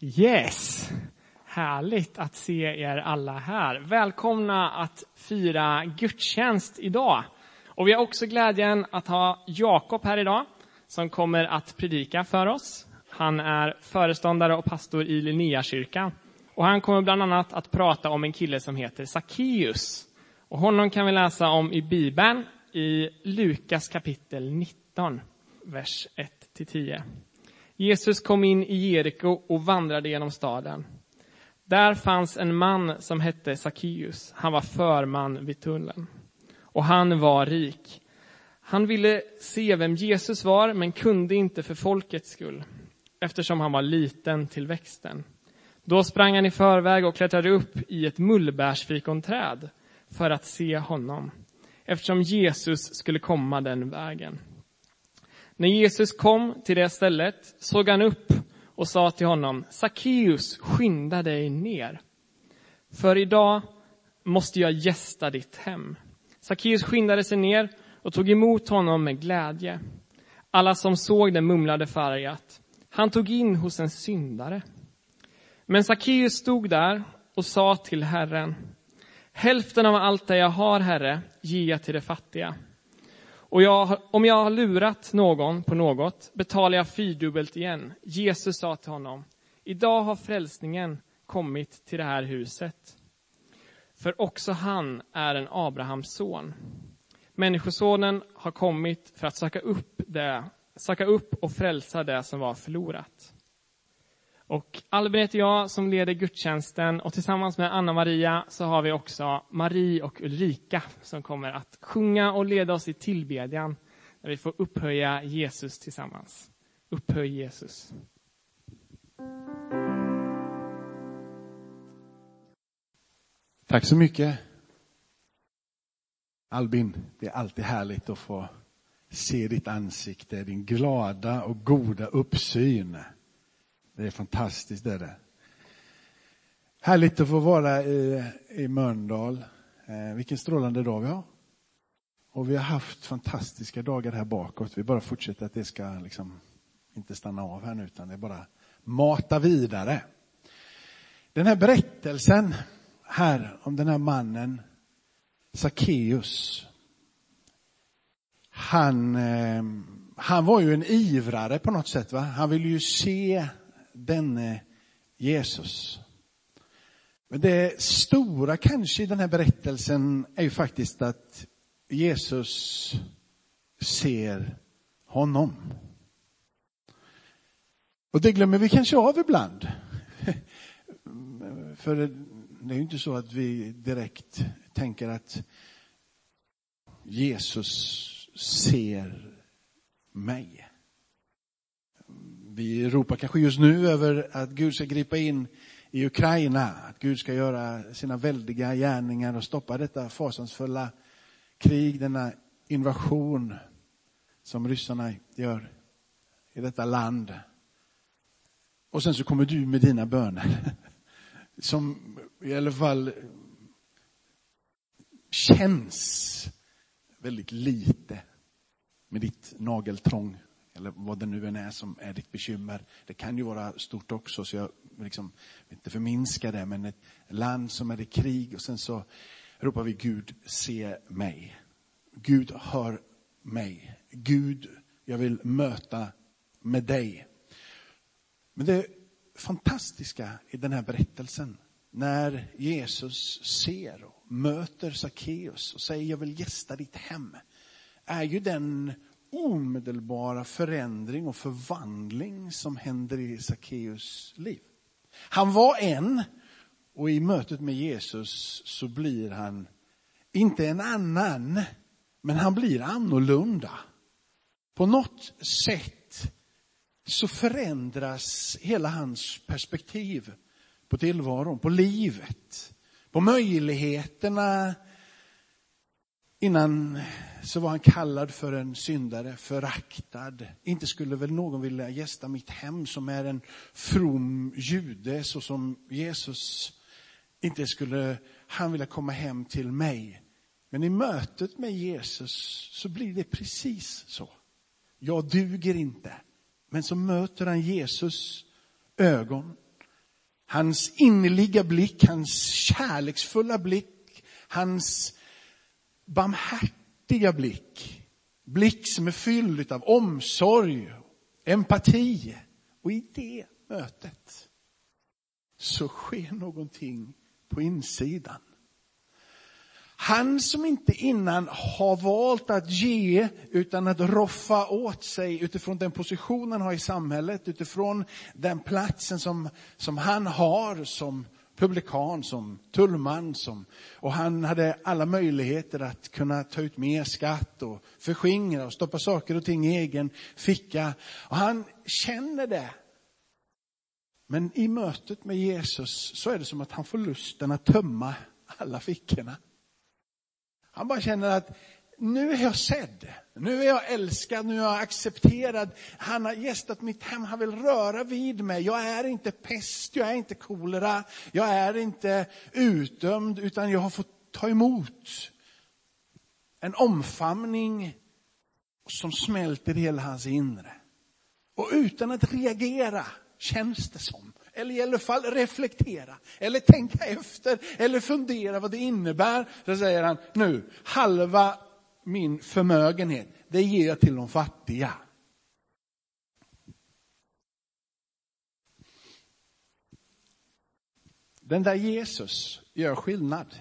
Yes! Härligt att se er alla här. Välkomna att fira gudstjänst idag. Och vi har också glädjen att ha Jakob här idag som kommer att predika för oss. Han är föreståndare och pastor i Linneakyrkan. Och han kommer bland annat att prata om en kille som heter Sackeus. Och honom kan vi läsa om i Bibeln i Lukas kapitel 19, vers 1-10. Jesus kom in i Jeriko och vandrade genom staden. Där fanns en man som hette Sackeus. Han var förman vid tullen. Och han var rik. Han ville se vem Jesus var, men kunde inte för folkets skull, eftersom han var liten till växten. Då sprang han i förväg och klättrade upp i ett mullbärsfikonträd för att se honom, eftersom Jesus skulle komma den vägen. När Jesus kom till det stället såg han upp och sa till honom, Sackeus, skynda dig ner. För idag måste jag gästa ditt hem. Sackeus skyndade sig ner och tog emot honom med glädje. Alla som såg det mumlade färgat. Han tog in hos en syndare. Men Sackeus stod där och sa till Herren, hälften av allt det jag har, Herre, ger jag till de fattiga. Och jag, om jag har lurat någon på något betalar jag fyrdubbelt igen. Jesus sa till honom, idag har frälsningen kommit till det här huset. För också han är en Abrahams son. Människosonen har kommit för att söka upp, det, söka upp och frälsa det som var förlorat. Och Albin heter jag som leder gudstjänsten och tillsammans med Anna-Maria så har vi också Marie och Ulrika som kommer att sjunga och leda oss i tillbedjan där vi får upphöja Jesus tillsammans. Upphöj Jesus. Tack så mycket. Albin, det är alltid härligt att få se ditt ansikte, din glada och goda uppsyn. Det är fantastiskt, det är det. Härligt att få vara i, i Mölndal. Eh, vilken strålande dag vi har. Och vi har haft fantastiska dagar här bakåt. Vi bara fortsätter att det ska liksom inte stanna av här nu, utan det är bara mata vidare. Den här berättelsen här om den här mannen, Sackeus. Han, eh, han var ju en ivrare på något sätt. Va? Han ville ju se denne Jesus. Men det stora kanske i den här berättelsen är ju faktiskt att Jesus ser honom. Och det glömmer vi kanske av ibland. För det är ju inte så att vi direkt tänker att Jesus ser mig vi ropar kanske just nu över att Gud ska gripa in i Ukraina, att Gud ska göra sina väldiga gärningar och stoppa detta fasansfulla krig, denna invasion som ryssarna gör i detta land. Och sen så kommer du med dina böner som i alla fall känns väldigt lite med ditt nageltrång eller vad det nu än är som är ditt bekymmer. Det kan ju vara stort också, så jag liksom vill inte förminska det, men ett land som är i krig och sen så ropar vi Gud, se mig. Gud, hör mig. Gud, jag vill möta med dig. Men det fantastiska i den här berättelsen, när Jesus ser och möter Sackeus och säger jag vill gästa ditt hem, är ju den omedelbara förändring och förvandling som händer i Sackeus liv. Han var en och i mötet med Jesus så blir han inte en annan, men han blir annorlunda. På något sätt så förändras hela hans perspektiv på tillvaron, på livet, på möjligheterna. Innan så var han kallad för en syndare, föraktad. Inte skulle väl någon vilja gästa mitt hem som är en from jude så som Jesus. Inte skulle han vilja komma hem till mig. Men i mötet med Jesus så blir det precis så. Jag duger inte. Men så möter han Jesus ögon Hans innerliga blick, hans kärleksfulla blick, hans barmhärtiga blick. Blick som är fylld av omsorg, empati. Och i det mötet så sker någonting på insidan. Han som inte innan har valt att ge utan att roffa åt sig utifrån den position han har i samhället, utifrån den platsen som, som han har som publikan, som tullman. Som, och han hade alla möjligheter att kunna ta ut mer skatt och förskingra och stoppa saker och ting i egen ficka. Och han känner det. Men i mötet med Jesus så är det som att han får lusten att tömma alla fickorna. Han bara känner att nu är jag sedd, nu är jag älskad, nu är jag accepterad. Han har gästat mitt hem, han vill röra vid mig. Jag är inte pest, jag är inte kolera, jag är inte utdömd, utan jag har fått ta emot en omfamning som smälter hela hans inre. Och utan att reagera, känns det som, eller i alla fall reflektera, eller tänka efter, eller fundera vad det innebär. Så säger han, nu, halva min förmögenhet, det ger jag till de fattiga. Den där Jesus gör skillnad.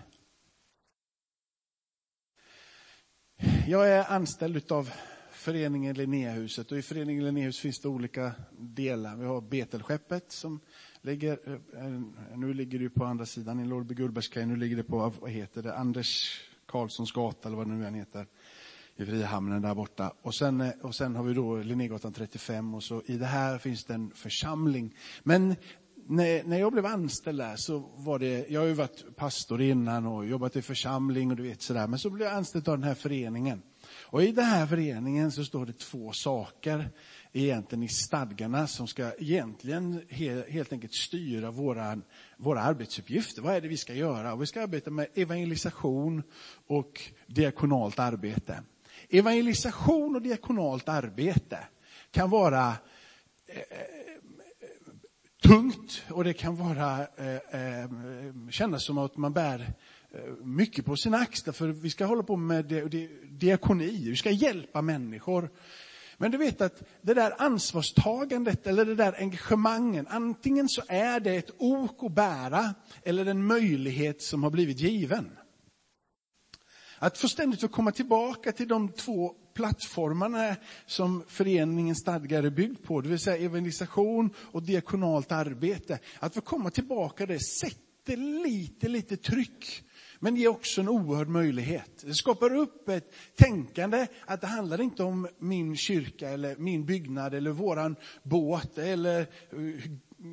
Jag är anställd av föreningen Linnéhuset och i föreningen Linnéhus finns det olika delar. Vi har Betelskeppet som ligger, eh, nu ligger det på andra sidan i Lårby Gullbergskaj, nu ligger det på, vad heter det, Anders Karlssons gata eller vad det nu än heter, i Frihamnen där borta. Och sen, eh, och sen har vi då Linnégatan 35 och så i det här finns det en församling. Men när, när jag blev anställd där så var det, jag har ju varit pastor innan och jobbat i församling och du vet sådär, men så blev jag anställd av den här föreningen. Och i den här föreningen så står det två saker egentligen i stadgarna som ska egentligen helt enkelt styra våra, våra arbetsuppgifter. Vad är det vi ska göra? Vi ska arbeta med evangelisation och diakonalt arbete. Evangelisation och diakonalt arbete kan vara eh, eh tungt och det kan vara, eh, eh, kännas som att man bär eh, mycket på sina axlar, för vi ska hålla på med diakoni, vi ska hjälpa människor. Men du vet att det där ansvarstagandet eller det där engagemangen, antingen så är det ett ok att bära eller en möjlighet som har blivit given. Att få ständigt att komma tillbaka till de två plattformarna som föreningens stadgar är byggd på, det vill säga evangelisation och diakonalt arbete. Att få komma tillbaka det sätter lite, lite tryck men ger också en oerhörd möjlighet. Det skapar upp ett tänkande att det handlar inte om min kyrka eller min byggnad eller våran båt eller eh,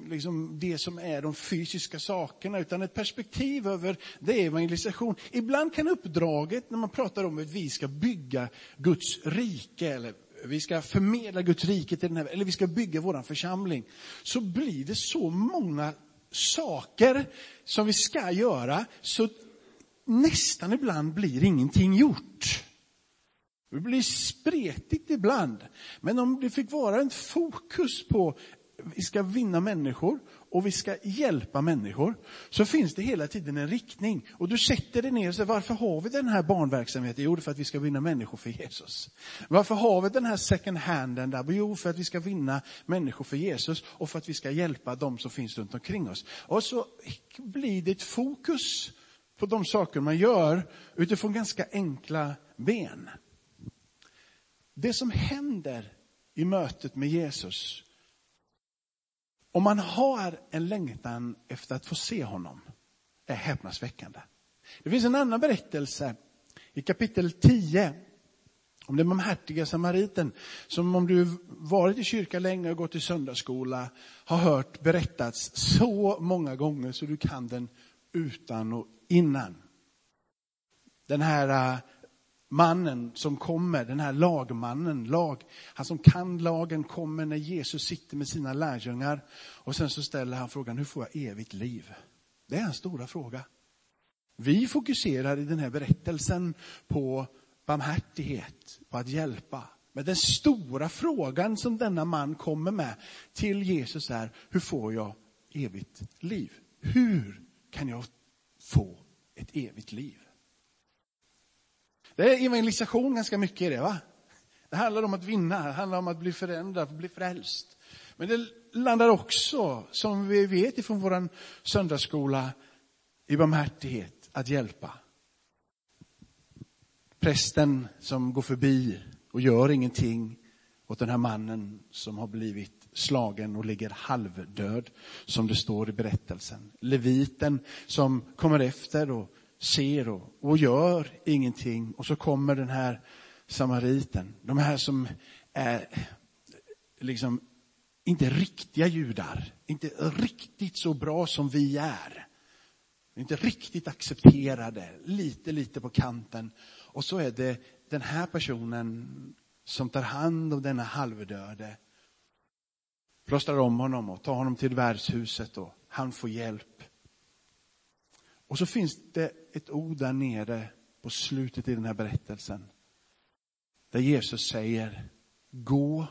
liksom det som är de fysiska sakerna, utan ett perspektiv över det är evangelisation. Ibland kan uppdraget, när man pratar om att vi ska bygga Guds rike, eller vi ska förmedla Guds rike till den här, eller vi ska bygga vår församling, så blir det så många saker som vi ska göra, så nästan ibland blir ingenting gjort. Det blir spretigt ibland. Men om det fick vara en fokus på vi ska vinna människor och vi ska hjälpa människor, så finns det hela tiden en riktning. Och du sätter dig ner och säger, varför har vi den här barnverksamheten? Jo, för att vi ska vinna människor för Jesus. Varför har vi den här second handen där? Jo, för att vi ska vinna människor för Jesus och för att vi ska hjälpa de som finns runt omkring oss. Och så blir det ett fokus på de saker man gör utifrån ganska enkla ben. Det som händer i mötet med Jesus, om man har en längtan efter att få se honom, är häpnadsväckande. Det finns en annan berättelse i kapitel 10 om den barmhärtiga samariten, som om du varit i kyrkan länge och gått i söndagsskola, har hört berättats så många gånger så du kan den utan och innan. Den här äh, mannen som kommer, den här lagmannen, lag, han som kan lagen kommer när Jesus sitter med sina lärjungar och sen så ställer han frågan, hur får jag evigt liv? Det är en stora fråga. Vi fokuserar i den här berättelsen på barmhärtighet, på att hjälpa. Men den stora frågan som denna man kommer med till Jesus är, hur får jag evigt liv. Hur kan jag få ett evigt liv? Det är evangelisation ganska mycket i det, va? Det handlar om att vinna, det handlar om att bli förändrad, bli frälst. Men det landar också, som vi vet ifrån vår söndagsskola, i barmhärtighet, att hjälpa. Prästen som går förbi och gör ingenting åt den här mannen som har blivit slagen och ligger halvdöd, som det står i berättelsen. Leviten som kommer efter och ser och, och gör ingenting. Och så kommer den här samariten, de här som är liksom inte riktiga judar, inte riktigt så bra som vi är. Inte riktigt accepterade, lite, lite på kanten. Och så är det den här personen som tar hand om denna halvdöde, plåstrar om honom och tar honom till värdshuset och han får hjälp. Och så finns det ett ord där nere på slutet i den här berättelsen. Där Jesus säger, gå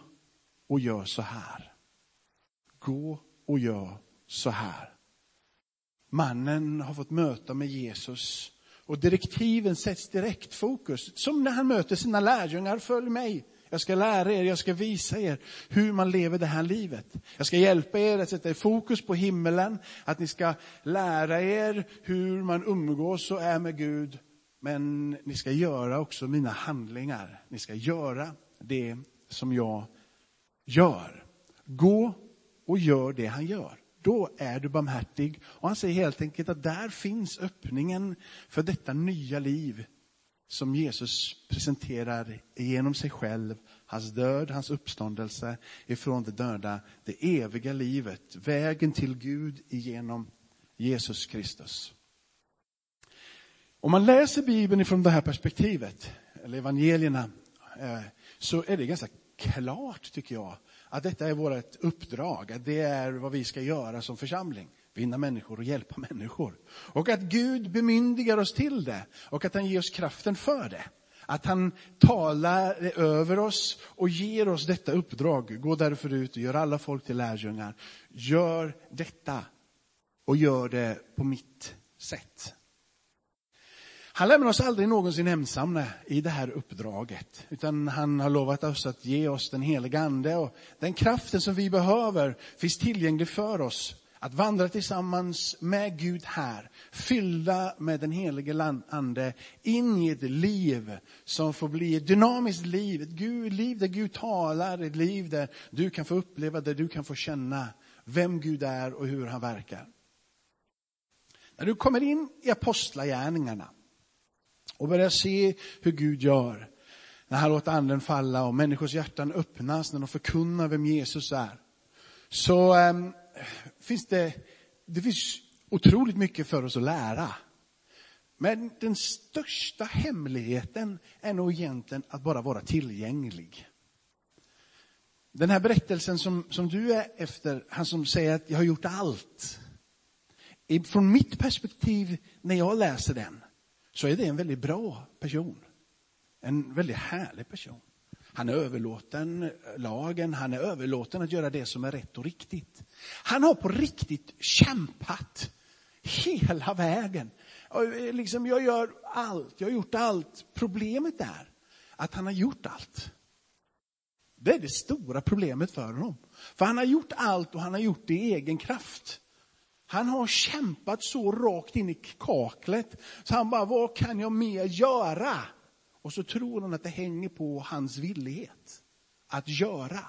och gör så här. Gå och gör så här. Mannen har fått möta med Jesus och direktiven sätts direkt fokus. Som när han möter sina lärjungar, följ mig. Jag ska lära er, jag ska visa er hur man lever det här livet. Jag ska hjälpa er att sätta fokus på himmelen, att ni ska lära er hur man umgås och är med Gud. Men ni ska göra också mina handlingar. Ni ska göra det som jag gör. Gå och gör det han gör. Då är du barmhärtig. Och han säger helt enkelt att där finns öppningen för detta nya liv som Jesus presenterar genom sig själv, hans död, hans uppståndelse ifrån de döda, det eviga livet, vägen till Gud genom Jesus Kristus. Om man läser Bibeln ifrån det här perspektivet, eller evangelierna, eh, så är det ganska klart, tycker jag, att detta är vårt uppdrag, att det är vad vi ska göra som församling. Vinna människor och hjälpa människor. Och att Gud bemyndigar oss till det och att han ger oss kraften för det. Att han talar över oss och ger oss detta uppdrag. Gå därför ut och gör alla folk till lärjungar. Gör detta och gör det på mitt sätt. Han lämnar oss aldrig någonsin ensamma i det här uppdraget, utan han har lovat oss att ge oss den heliga ande och den kraften som vi behöver finns tillgänglig för oss. Att vandra tillsammans med Gud här, fyllda med den helige ande, in i ett liv som får bli ett dynamiskt liv, ett Gud, liv där Gud talar, ett liv där du kan få uppleva, där du kan få känna vem Gud är och hur han verkar. När du kommer in i apostlagärningarna, och börja se hur Gud gör. När han låter anden falla och människors hjärtan öppnas när de förkunnar vem Jesus är. Så ähm, finns det, det finns otroligt mycket för oss att lära. Men den största hemligheten är nog egentligen att bara vara tillgänglig. Den här berättelsen som, som du är efter, han som säger att jag har gjort allt. Från mitt perspektiv, när jag läser den, så är det en väldigt bra person. En väldigt härlig person. Han är överlåten lagen, han är överlåten att göra det som är rätt och riktigt. Han har på riktigt kämpat hela vägen. Eh, liksom, jag gör allt, jag har gjort allt. Problemet är att han har gjort allt. Det är det stora problemet för honom. För han har gjort allt och han har gjort det i egen kraft. Han har kämpat så rakt in i kaklet, så han bara, vad kan jag mer göra? Och så tror han att det hänger på hans villighet att göra.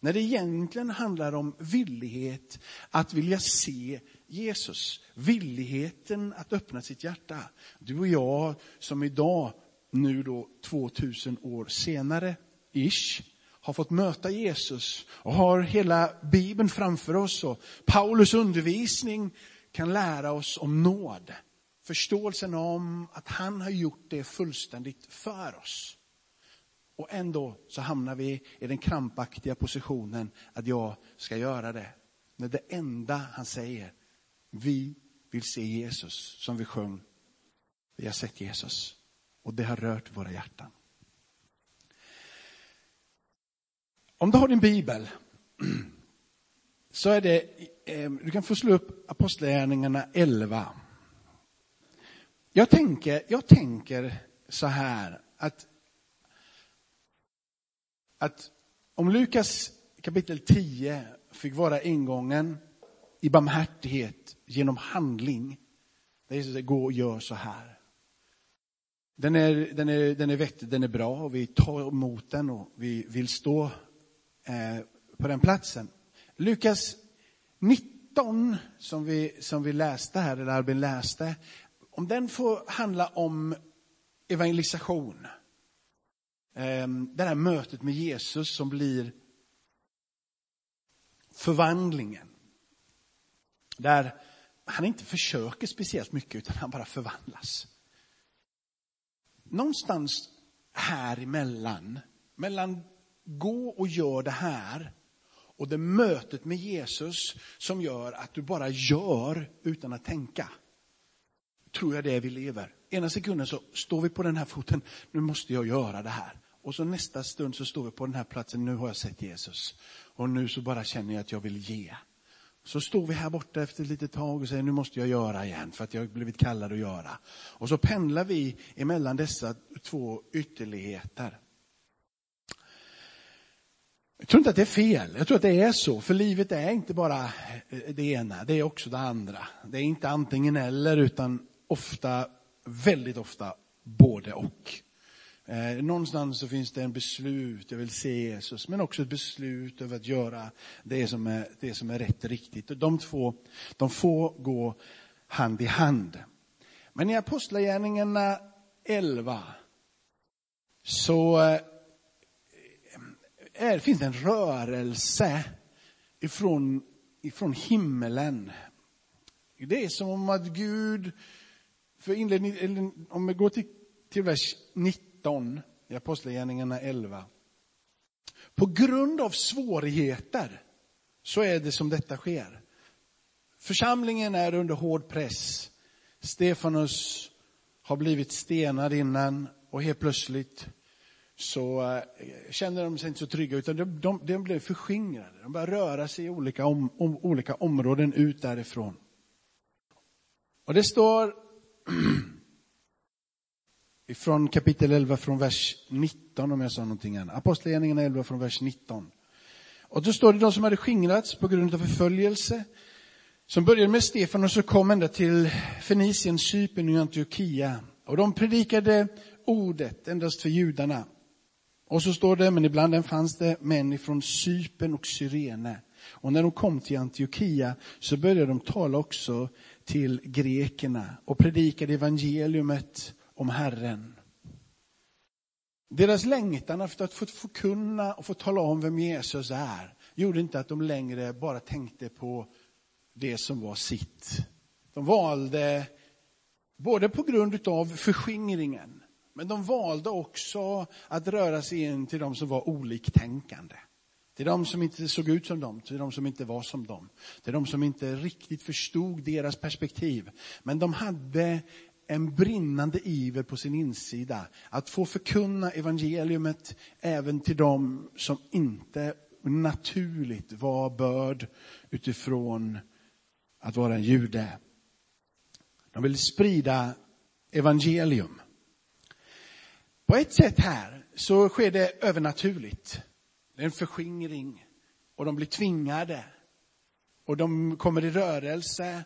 När det egentligen handlar om villighet att vilja se Jesus. Villigheten att öppna sitt hjärta. Du och jag som idag, nu då 2000 år senare, ish, har fått möta Jesus och har hela Bibeln framför oss och Paulus undervisning kan lära oss om nåd. Förståelsen om att han har gjort det fullständigt för oss. Och ändå så hamnar vi i den krampaktiga positionen att jag ska göra det. När det enda han säger, vi vill se Jesus som vi sjöng. Vi har sett Jesus och det har rört våra hjärtan. Om du har din bibel så är det eh, du kan få slå upp Apostlagärningarna 11. Jag tänker, jag tänker så här att, att om Lukas kapitel 10 fick vara ingången i barmhärtighet genom handling, där Jesus säger gå och gör så här. Den är, den, är, den är vettig, den är bra och vi tar emot den och vi vill stå Eh, på den platsen. Lukas 19 som vi, som vi läste här, eller Albin läste, om den får handla om evangelisation. Ehm, det här mötet med Jesus som blir förvandlingen. Där han inte försöker speciellt mycket utan han bara förvandlas någonstans här emellan, mellan gå och gör det här och det mötet med Jesus som gör att du bara gör utan att tänka. Tror jag det är vi lever. Ena sekunden så står vi på den här foten, nu måste jag göra det här. Och så nästa stund så står vi på den här platsen, nu har jag sett Jesus. Och nu så bara känner jag att jag vill ge. Så står vi här borta efter ett litet tag och säger nu måste jag göra igen för att jag har blivit kallad att göra. Och så pendlar vi emellan dessa två ytterligheter. Jag tror inte att det är fel, jag tror att det är så, för livet är inte bara eh, det ena, det är också det andra. Det är inte antingen eller utan ofta, väldigt ofta, både och. Eh, någonstans så finns det en beslut, jag vill se Jesus, men också ett beslut över att göra det som är, det som är rätt och riktigt. Och de två, de får gå hand i hand. Men i Apostlagärningarna 11 så eh, är, finns det en rörelse ifrån, ifrån himmelen. Det är som om att Gud, för inledning, om vi går till, till vers 19 i Apostlagärningarna 11. På grund av svårigheter så är det som detta sker. Församlingen är under hård press. Stefanus har blivit stenad innan och helt plötsligt så äh, känner de sig inte så trygga utan de, de, de blir förskingrade. De börjar röra sig i olika, om, om, olika områden ut därifrån. Och det står ifrån kapitel 11 från vers 19 om jag sa någonting annat. Apostlagärningarna 11 från vers 19. Och då står det de som hade skingrats på grund av förföljelse, som började med Stefan och så kom ända till Fenicien, Cypern och Antiochia. Och de predikade ordet endast för judarna. Och så står det, men ibland fanns det män från Cypern och Syrene. Och när de kom till Antiochia så började de tala också till grekerna och predikade evangeliumet om Herren. Deras längtan efter att få förkunna och få tala om vem Jesus är gjorde inte att de längre bara tänkte på det som var sitt. De valde, både på grund av förskingringen, men de valde också att röra sig in till de som var oliktänkande. Till de som inte såg ut som dem, till de som inte var som dem. Till de som inte riktigt förstod deras perspektiv. Men de hade en brinnande iver på sin insida att få förkunna evangeliumet även till dem som inte naturligt var börd utifrån att vara en jude. De ville sprida evangelium. På ett sätt här så sker det övernaturligt. Det är en förskingring och de blir tvingade och de kommer i rörelse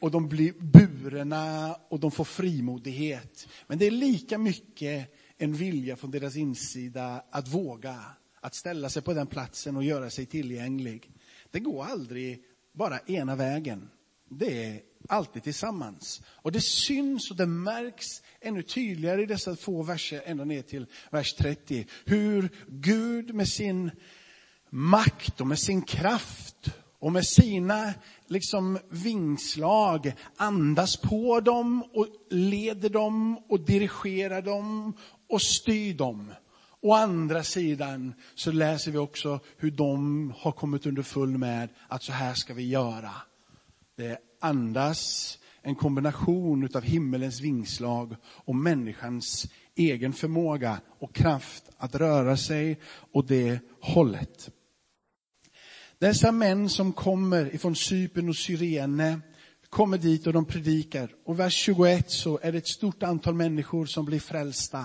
och de blir burna och de får frimodighet. Men det är lika mycket en vilja från deras insida att våga, att ställa sig på den platsen och göra sig tillgänglig. Det går aldrig bara ena vägen. Det är alltid tillsammans. Och det syns och det märks ännu tydligare i dessa två verser, ända ner till vers 30, hur Gud med sin makt och med sin kraft och med sina liksom vingslag andas på dem och leder dem och dirigerar dem och styr dem. Å andra sidan så läser vi också hur de har kommit under full med att så här ska vi göra. Det andas en kombination av himmelens vingslag och människans egen förmåga och kraft att röra sig åt det hållet. Dessa män som kommer ifrån Cypern och Syrene kommer dit och de predikar. Och vers 21 så är det ett stort antal människor som blir frälsta.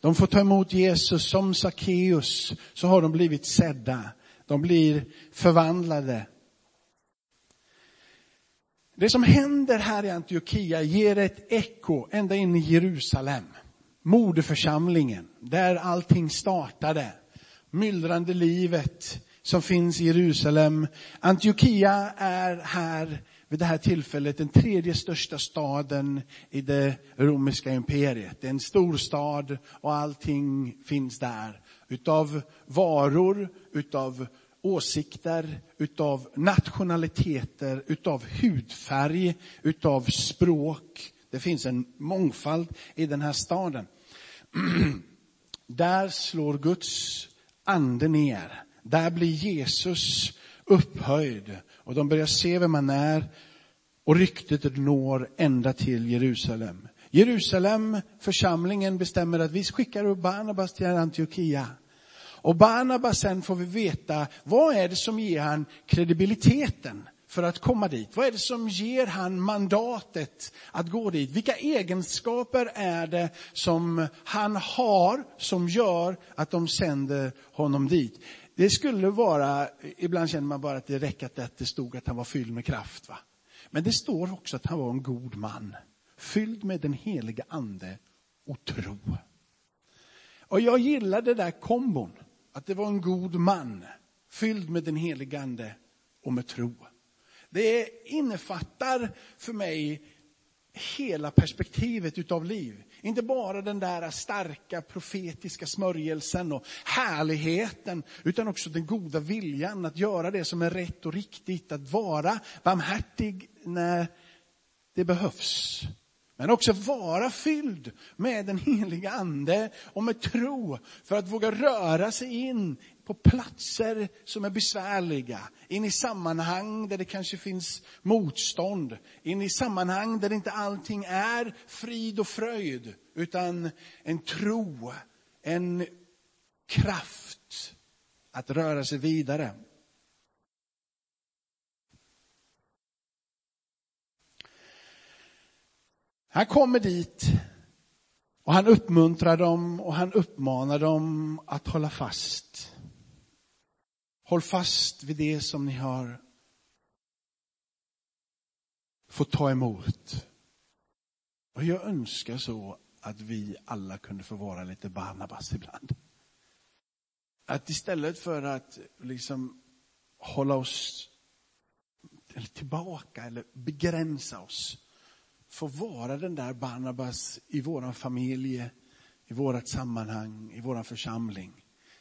De får ta emot Jesus som Sackeus, så har de blivit sedda. De blir förvandlade. Det som händer här i Antiochia ger ett eko ända in i Jerusalem. Moderförsamlingen, där allting startade. Myllrande livet som finns i Jerusalem. Antiochia är här vid det här tillfället den tredje största staden i det romerska imperiet. Det är en stor stad och allting finns där. Utav varor, utav åsikter, utav nationaliteter, utav hudfärg, utav språk. Det finns en mångfald i den här staden. Där slår Guds ande ner. Där blir Jesus upphöjd och de börjar se vem man är och ryktet når ända till Jerusalem. Jerusalem, församlingen bestämmer att vi skickar upp Barnabas till Antiochia. Och Barnabas sen får vi veta, vad är det som ger han kredibiliteten för att komma dit? Vad är det som ger han mandatet att gå dit? Vilka egenskaper är det som han har som gör att de sänder honom dit? Det skulle vara, ibland känner man bara att det räcker att det stod att han var fylld med kraft. Va? Men det står också att han var en god man, fylld med den heliga ande och tro. Och jag gillar det där kombon, att det var en god man, fylld med den helige ande och med tro. Det innefattar för mig hela perspektivet utav liv. Inte bara den där starka profetiska smörjelsen och härligheten, utan också den goda viljan att göra det som är rätt och riktigt, att vara barmhärtig när det behövs. Men också vara fylld med den heliga ande och med tro för att våga röra sig in på platser som är besvärliga, in i sammanhang där det kanske finns motstånd, in i sammanhang där inte allting är frid och fröjd, utan en tro, en kraft att röra sig vidare. Han kommer dit och han uppmuntrar dem och han uppmanar dem att hålla fast. Håll fast vid det som ni har fått ta emot. Och jag önskar så att vi alla kunde få vara lite Barnabas ibland. Att istället för att liksom hålla oss eller tillbaka eller begränsa oss, få vara den där Barnabas i våran familj, i vårat sammanhang, i våran församling.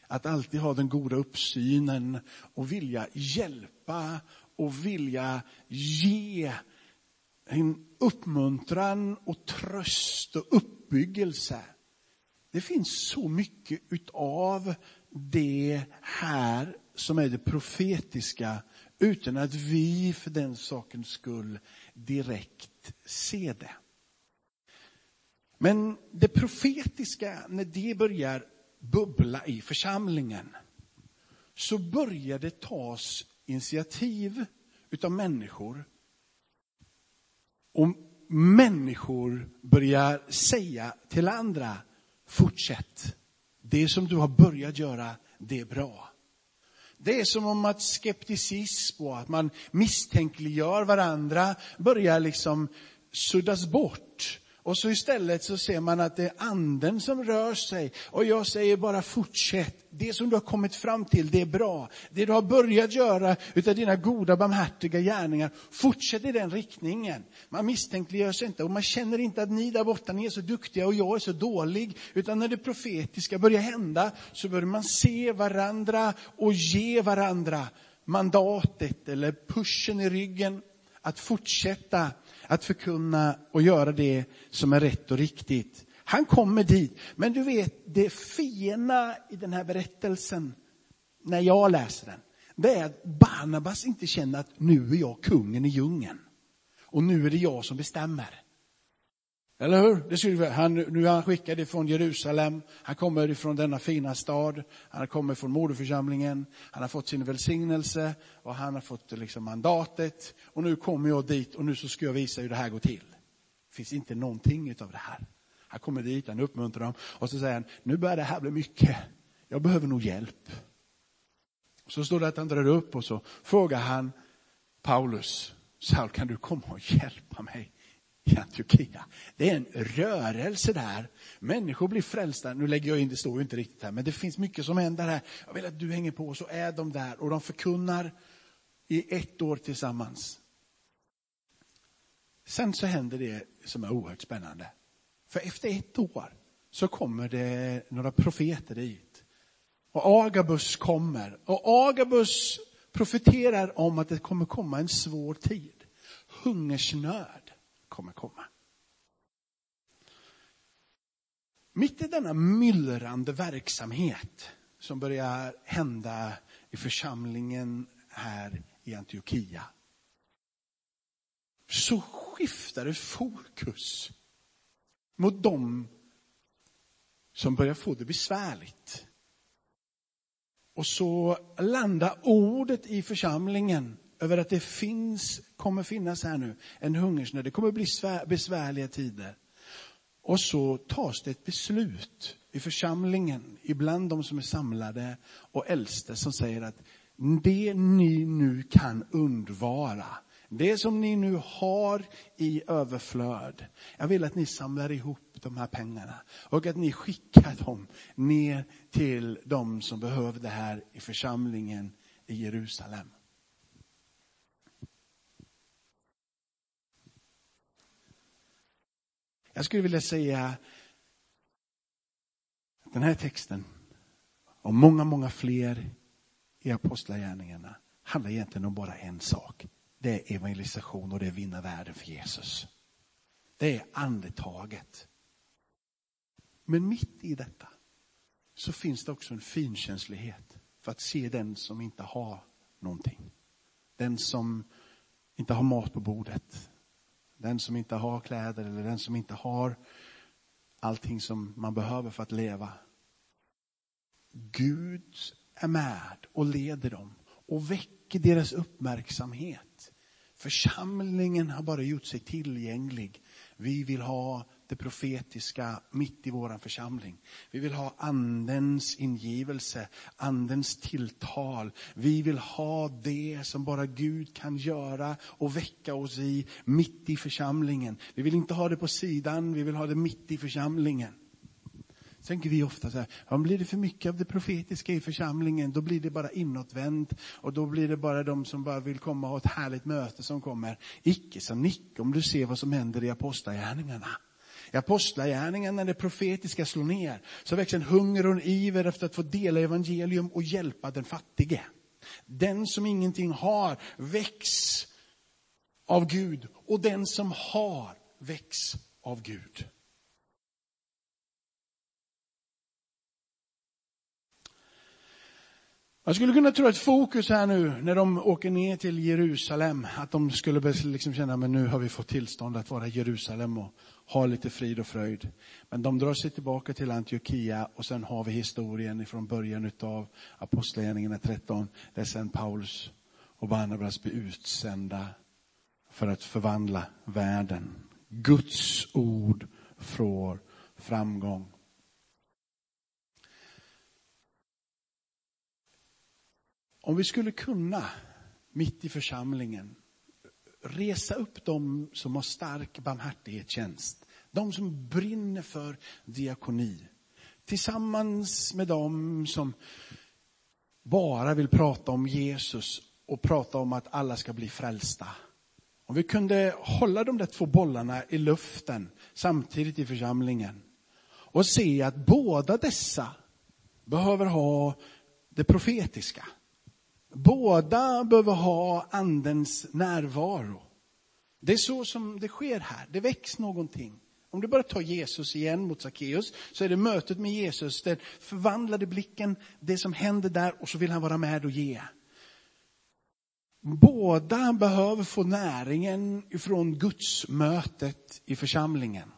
Att alltid ha den goda uppsynen och vilja hjälpa och vilja ge en uppmuntran och tröst och uppbyggelse. Det finns så mycket utav det här som är det profetiska utan att vi för den sakens skull direkt se det. Men det profetiska, när det börjar bubbla i församlingen, så börjar det tas initiativ utav människor. Och människor börjar säga till andra, fortsätt. Det som du har börjat göra, det är bra. Det är som om att skepticism och att man misstänkliggör varandra börjar liksom suddas bort. Och så istället så ser man att det är anden som rör sig. Och jag säger bara fortsätt. Det som du har kommit fram till, det är bra. Det du har börjat göra utav dina goda barmhärtiga gärningar, fortsätt i den riktningen. Man misstänkliggör sig inte och man känner inte att ni där borta, ni är så duktiga och jag är så dålig. Utan när det profetiska börjar hända så börjar man se varandra och ge varandra mandatet eller pushen i ryggen att fortsätta att förkunna och göra det som är rätt och riktigt. Han kommer dit. Men du vet, det fina i den här berättelsen, när jag läser den, det är att Barnabas inte känner att nu är jag kungen i djungeln. Och nu är det jag som bestämmer. Eller hur? Det skulle, han, nu är han skickad ifrån Jerusalem, han kommer ifrån denna fina stad, han kommer från moderförsamlingen, han har fått sin välsignelse och han har fått liksom mandatet. Och nu kommer jag dit och nu så ska jag visa hur det här går till. Det finns inte någonting utav det här. Han kommer dit, han uppmuntrar dem och så säger han, nu börjar det här bli mycket. Jag behöver nog hjälp. Så står det att han drar upp och så frågar han Paulus, Saul kan du komma och hjälpa mig? I Antiochia. Det är en rörelse där. Människor blir frälsta. Nu lägger jag in, det står ju inte riktigt här, men det finns mycket som händer här. Jag vill att du hänger på, så är de där och de förkunnar i ett år tillsammans. Sen så händer det som är oerhört spännande. För efter ett år så kommer det några profeter dit. Och Agabus kommer. Och Agabus profeterar om att det kommer komma en svår tid. Hungersnöd kommer komma. Mitt i denna myllrande verksamhet som börjar hända i församlingen här i Antiochia så skiftar det fokus mot dem som börjar få det besvärligt. Och så landar ordet i församlingen över att det finns, kommer finnas här nu, en hungersnöd. Det kommer bli svär, besvärliga tider. Och så tas det ett beslut i församlingen, ibland de som är samlade och äldste som säger att det ni nu kan undvara, det som ni nu har i överflöd, jag vill att ni samlar ihop de här pengarna och att ni skickar dem ner till de som behöver det här i församlingen i Jerusalem. Jag skulle vilja säga att den här texten och många, många fler i apostlagärningarna handlar egentligen om bara en sak. Det är evangelisation och det är vinna världen för Jesus. Det är andetaget. Men mitt i detta så finns det också en finkänslighet för att se den som inte har någonting. Den som inte har mat på bordet. Den som inte har kläder eller den som inte har allting som man behöver för att leva. Gud är med och leder dem och väcker deras uppmärksamhet. Församlingen har bara gjort sig tillgänglig. Vi vill ha det profetiska mitt i våran församling. Vi vill ha andens ingivelse, andens tilltal. Vi vill ha det som bara Gud kan göra och väcka oss i mitt i församlingen. Vi vill inte ha det på sidan, vi vill ha det mitt i församlingen. Tänker vi ofta så här, om blir det för mycket av det profetiska i församlingen, då blir det bara inåtvänt och då blir det bara de som bara vill komma och ha ett härligt möte som kommer. Icke som Nick, om du ser vad som händer i apostlagärningarna. I apostlagärningarna när det profetiska slår ner så växer en hunger och en iver efter att få dela evangelium och hjälpa den fattige. Den som ingenting har väcks av Gud och den som har väcks av Gud. Jag skulle kunna tro att fokus här nu när de åker ner till Jerusalem, att de skulle liksom känna, men nu har vi fått tillstånd att vara i Jerusalem och har lite frid och fröjd. Men de drar sig tillbaka till Antiochia och sen har vi historien från början utav Apostlagärningarna 13, där sen Paulus och Barnabas blir utsända för att förvandla världen. Guds ord får framgång. Om vi skulle kunna, mitt i församlingen, resa upp dem som har stark barmhärtighetstjänst. De som brinner för diakoni. Tillsammans med dem som bara vill prata om Jesus och prata om att alla ska bli frälsta. Om vi kunde hålla de där två bollarna i luften samtidigt i församlingen och se att båda dessa behöver ha det profetiska. Båda behöver ha andens närvaro. Det är så som det sker här. Det väcks någonting. Om du bara tar Jesus igen mot Sackeus, så är det mötet med Jesus, den förvandlade blicken, det som händer där och så vill han vara med och ge. Båda behöver få näringen ifrån Guds mötet i församlingen.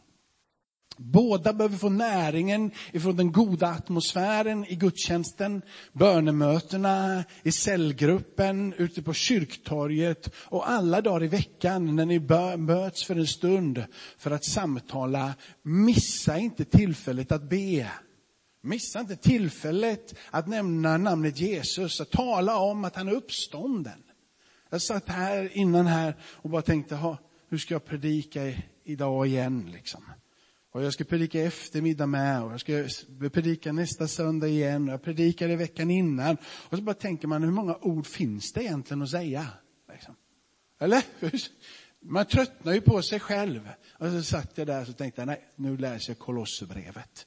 Båda behöver få näringen ifrån den goda atmosfären i gudstjänsten, bönemötena, i cellgruppen, ute på kyrktorget och alla dagar i veckan när ni möts för en stund för att samtala. Missa inte tillfället att be. Missa inte tillfället att nämna namnet Jesus, att tala om att han är uppstånden. Jag satt här innan här och bara tänkte, hur ska jag predika idag igen liksom? Och jag ska predika eftermiddag med och jag ska predika nästa söndag igen och jag predikade veckan innan. Och så bara tänker man, hur många ord finns det egentligen att säga? Liksom. Eller? Man tröttnar ju på sig själv. Och så satt jag där och tänkte, nej, nu läser jag Kolosserbrevet.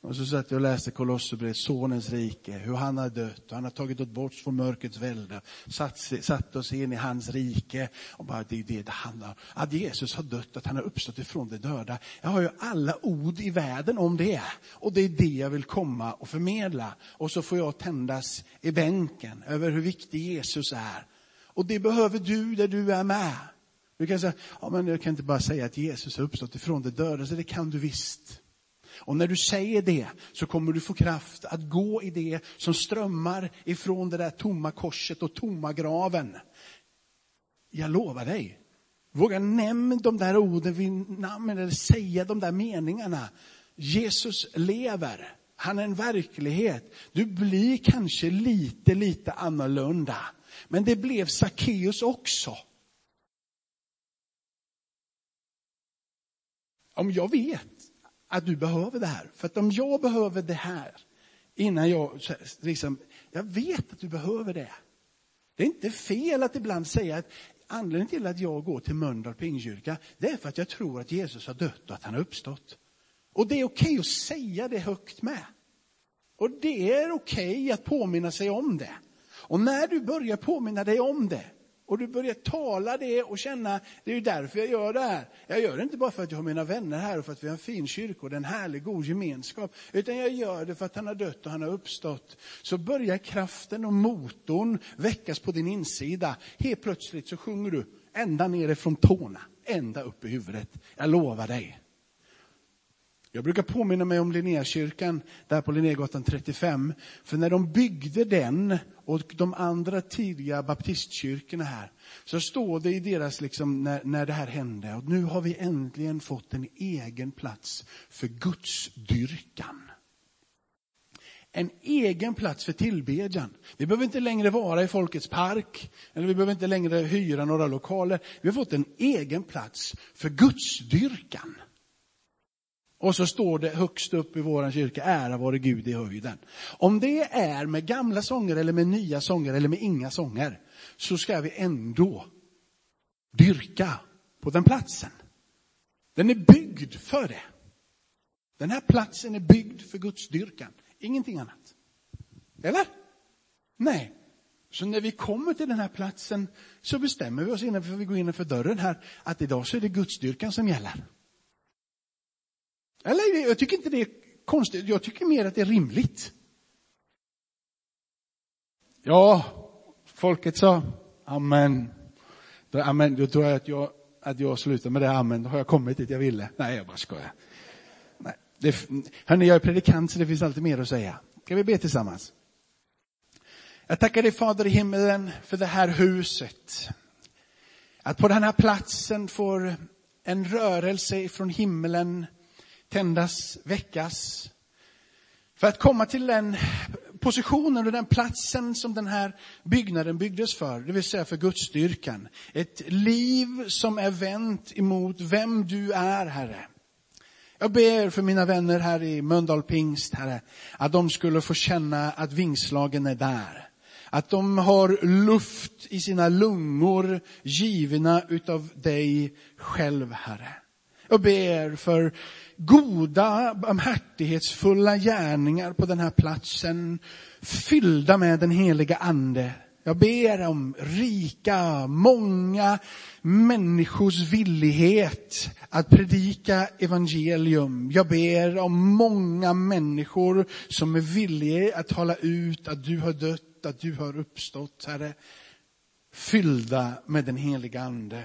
Och så satt jag och läste Kolosserbrevet, Sonens rike, hur han har dött och han har tagit oss bort från mörkrets välde, satt, satt oss in i hans rike. Och bara det är det det handlar om. Att Jesus har dött, att han har uppstått ifrån de döda. Jag har ju alla ord i världen om det. Och det är det jag vill komma och förmedla. Och så får jag tändas i bänken över hur viktig Jesus är. Och det behöver du där du är med. Du kan säga, ja men jag kan inte bara säga att Jesus har uppstått ifrån de döda, så det kan du visst. Och när du säger det så kommer du få kraft att gå i det som strömmar ifrån det där tomma korset och tomma graven. Jag lovar dig. Våga nämna de där orden vid namn eller säga de där meningarna. Jesus lever. Han är en verklighet. Du blir kanske lite, lite annorlunda. Men det blev Sackeus också. Om jag vet att du behöver det här. För att om jag behöver det här innan jag, liksom, jag vet att du behöver det. Det är inte fel att ibland säga att anledningen till att jag går till Mölndal Pingstkyrka, det är för att jag tror att Jesus har dött och att han har uppstått. Och det är okej okay att säga det högt med. Och det är okej okay att påminna sig om det. Och när du börjar påminna dig om det, och du börjar tala det och känna, det är ju därför jag gör det här. Jag gör det inte bara för att jag har mina vänner här och för att vi har en fin kyrka och en härlig god gemenskap. Utan jag gör det för att han har dött och han har uppstått. Så börjar kraften och motorn väckas på din insida. Helt plötsligt så sjunger du ända nerifrån tårna, ända upp i huvudet. Jag lovar dig. Jag brukar påminna mig om Linnékyrkan där på Linnégatan 35. För när de byggde den och de andra tidiga baptistkyrkorna här, så står det i deras, liksom, när, när det här hände, och nu har vi äntligen fått en egen plats för gudsdyrkan. En egen plats för tillbedjan. Vi behöver inte längre vara i Folkets park, eller vi behöver inte längre hyra några lokaler. Vi har fått en egen plats för gudsdyrkan. Och så står det högst upp i vår kyrka, ära vare Gud i höjden. Om det är med gamla sånger eller med nya sånger eller med inga sånger, så ska vi ändå dyrka på den platsen. Den är byggd för det. Den här platsen är byggd för Guds dyrkan, ingenting annat. Eller? Nej. Så när vi kommer till den här platsen så bestämmer vi oss innan vi går innanför dörren här att idag så är det gudsdyrkan som gäller. Eller jag tycker inte det är konstigt, jag tycker mer att det är rimligt. Ja, folket sa amen. Då, amen, då tror jag att jag, att jag slutar med det amen, då har jag kommit dit jag ville. Nej, jag bara skojar. Nej, det, hörni, jag är predikant så det finns alltid mer att säga. Ska vi be tillsammans? Jag tackar dig Fader i himmelen för det här huset. Att på den här platsen får en rörelse ifrån himmelen tändas, väckas. För att komma till den positionen och den platsen som den här byggnaden byggdes för, det vill säga för Gudsstyrkan. Ett liv som är vänt emot vem du är, Herre. Jag ber för mina vänner här i Mölndal Pingst, Herre, att de skulle få känna att vingslagen är där. Att de har luft i sina lungor givna utav dig själv, Herre. Jag ber för goda, barmhärtighetsfulla gärningar på den här platsen, fyllda med den heliga ande. Jag ber om rika, många människors villighet att predika evangelium. Jag ber om många människor som är villiga att tala ut att du har dött, att du har uppstått, Herre. Fyllda med den heliga ande.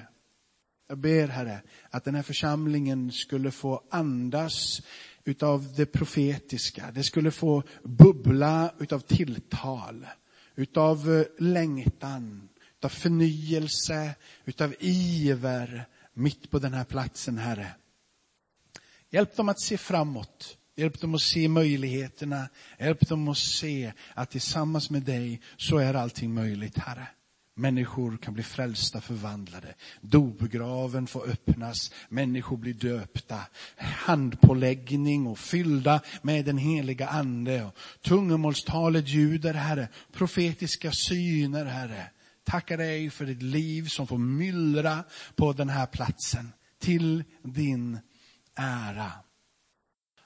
Jag ber Herre att den här församlingen skulle få andas utav det profetiska. Det skulle få bubbla utav tilltal, utav eh, längtan, utav förnyelse, utav iver mitt på den här platsen, Herre. Hjälp dem att se framåt. Hjälp dem att se möjligheterna. Hjälp dem att se att tillsammans med dig så är allting möjligt, Herre. Människor kan bli frälsta, förvandlade. Dopgraven får öppnas, människor blir döpta. Handpåläggning och fyllda med den heliga ande. Tungomålstalet ljuder, Herre. Profetiska syner, Herre. Tackar dig för ditt liv som får myllra på den här platsen. Till din ära.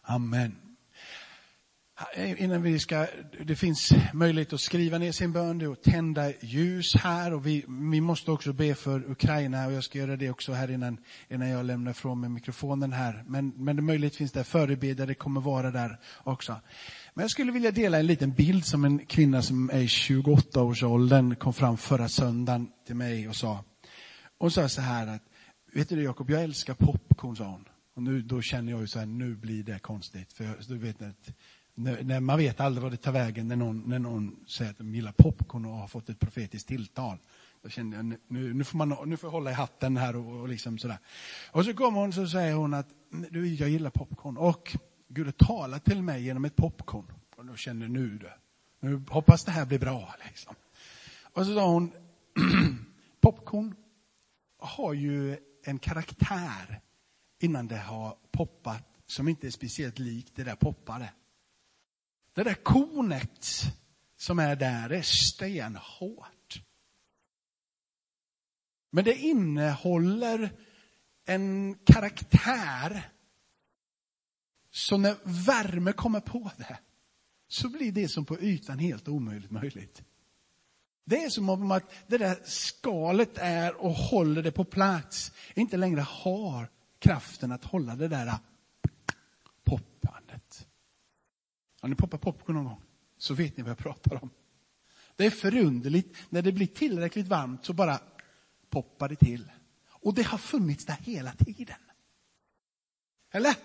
Amen. Eh, innan vi ska, det finns möjlighet att skriva ner sin bön och tända ljus här och vi, vi måste också be för Ukraina och jag ska göra det också här innan, innan jag lämnar från mig mikrofonen här. Men, men det möjlighet finns där, förebedjare kommer vara där också. Men jag skulle vilja dela en liten bild som en kvinna som är i 28-årsåldern kom fram förra söndagen till mig och sa. Hon sa så här att, vet du Jakob, jag älskar popcorn, sa hon. Och nu, då känner jag ju så här, nu blir det konstigt. För jag, du vet att, när, man vet aldrig vad det tar vägen när någon, när någon säger att de gillar popcorn och har fått ett profetiskt tilltal. Då kände jag, nu, nu, får, man, nu får jag hålla i hatten här och, och liksom sådär. Och så kommer hon så säger hon att, du, jag gillar popcorn. Och Gud har talat till mig genom ett popcorn. Och då kände jag, nu du, nu hoppas det här blir bra. Liksom. Och så sa hon, popcorn har ju en karaktär innan det har poppat som inte är speciellt likt det där poppade. Det där kornet som är där är stenhårt. Men det innehåller en karaktär så när värme kommer på det så blir det som på ytan helt omöjligt möjligt. Det är som om att det där skalet är och håller det på plats, inte längre har kraften att hålla det där Har ni poppat popcorn någon gång så vet ni vad jag pratar om. Det är förunderligt, när det blir tillräckligt varmt så bara poppar det till. Och det har funnits där hela tiden. Eller?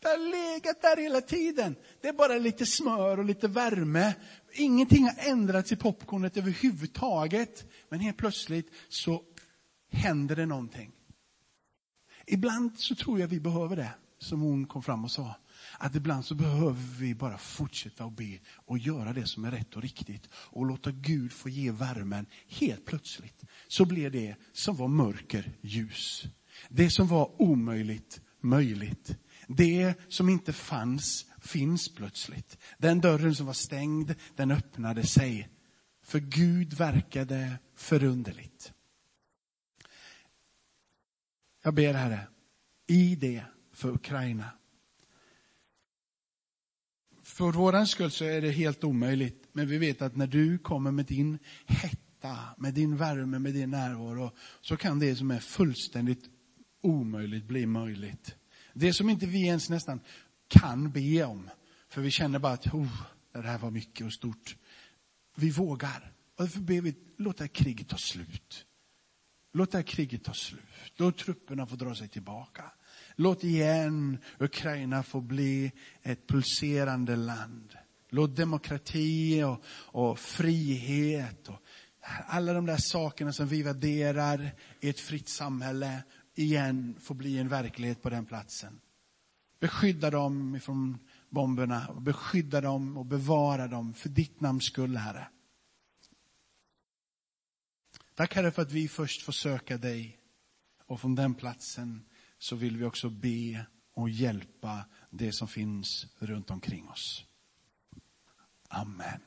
Det har legat där hela tiden. Det är bara lite smör och lite värme. Ingenting har ändrats i popcornet överhuvudtaget. Men helt plötsligt så händer det någonting. Ibland så tror jag vi behöver det, som hon kom fram och sa. Att ibland så behöver vi bara fortsätta att be och göra det som är rätt och riktigt. Och låta Gud få ge värmen. Helt plötsligt så blir det som var mörker ljus. Det som var omöjligt möjligt. Det som inte fanns finns plötsligt. Den dörren som var stängd, den öppnade sig. För Gud verkade förunderligt. Jag ber Herre, i det för Ukraina. För vår skull så är det helt omöjligt, men vi vet att när du kommer med din hetta, med din värme, med din närvaro, så kan det som är fullständigt omöjligt bli möjligt. Det som inte vi ens nästan kan be om, för vi känner bara att oh, det här var mycket och stort. Vi vågar. Och därför ber vi, låt det här kriget ta slut. Låt det här kriget ta slut. Låt trupperna få dra sig tillbaka. Låt igen Ukraina få bli ett pulserande land. Låt demokrati och, och frihet och alla de där sakerna som vi värderar i ett fritt samhälle igen få bli en verklighet på den platsen. Beskydda dem ifrån bomberna, beskydda dem och bevara dem för ditt namns skull, Herre. Tack Herre för att vi först får söka dig och från den platsen så vill vi också be och hjälpa det som finns runt omkring oss. Amen.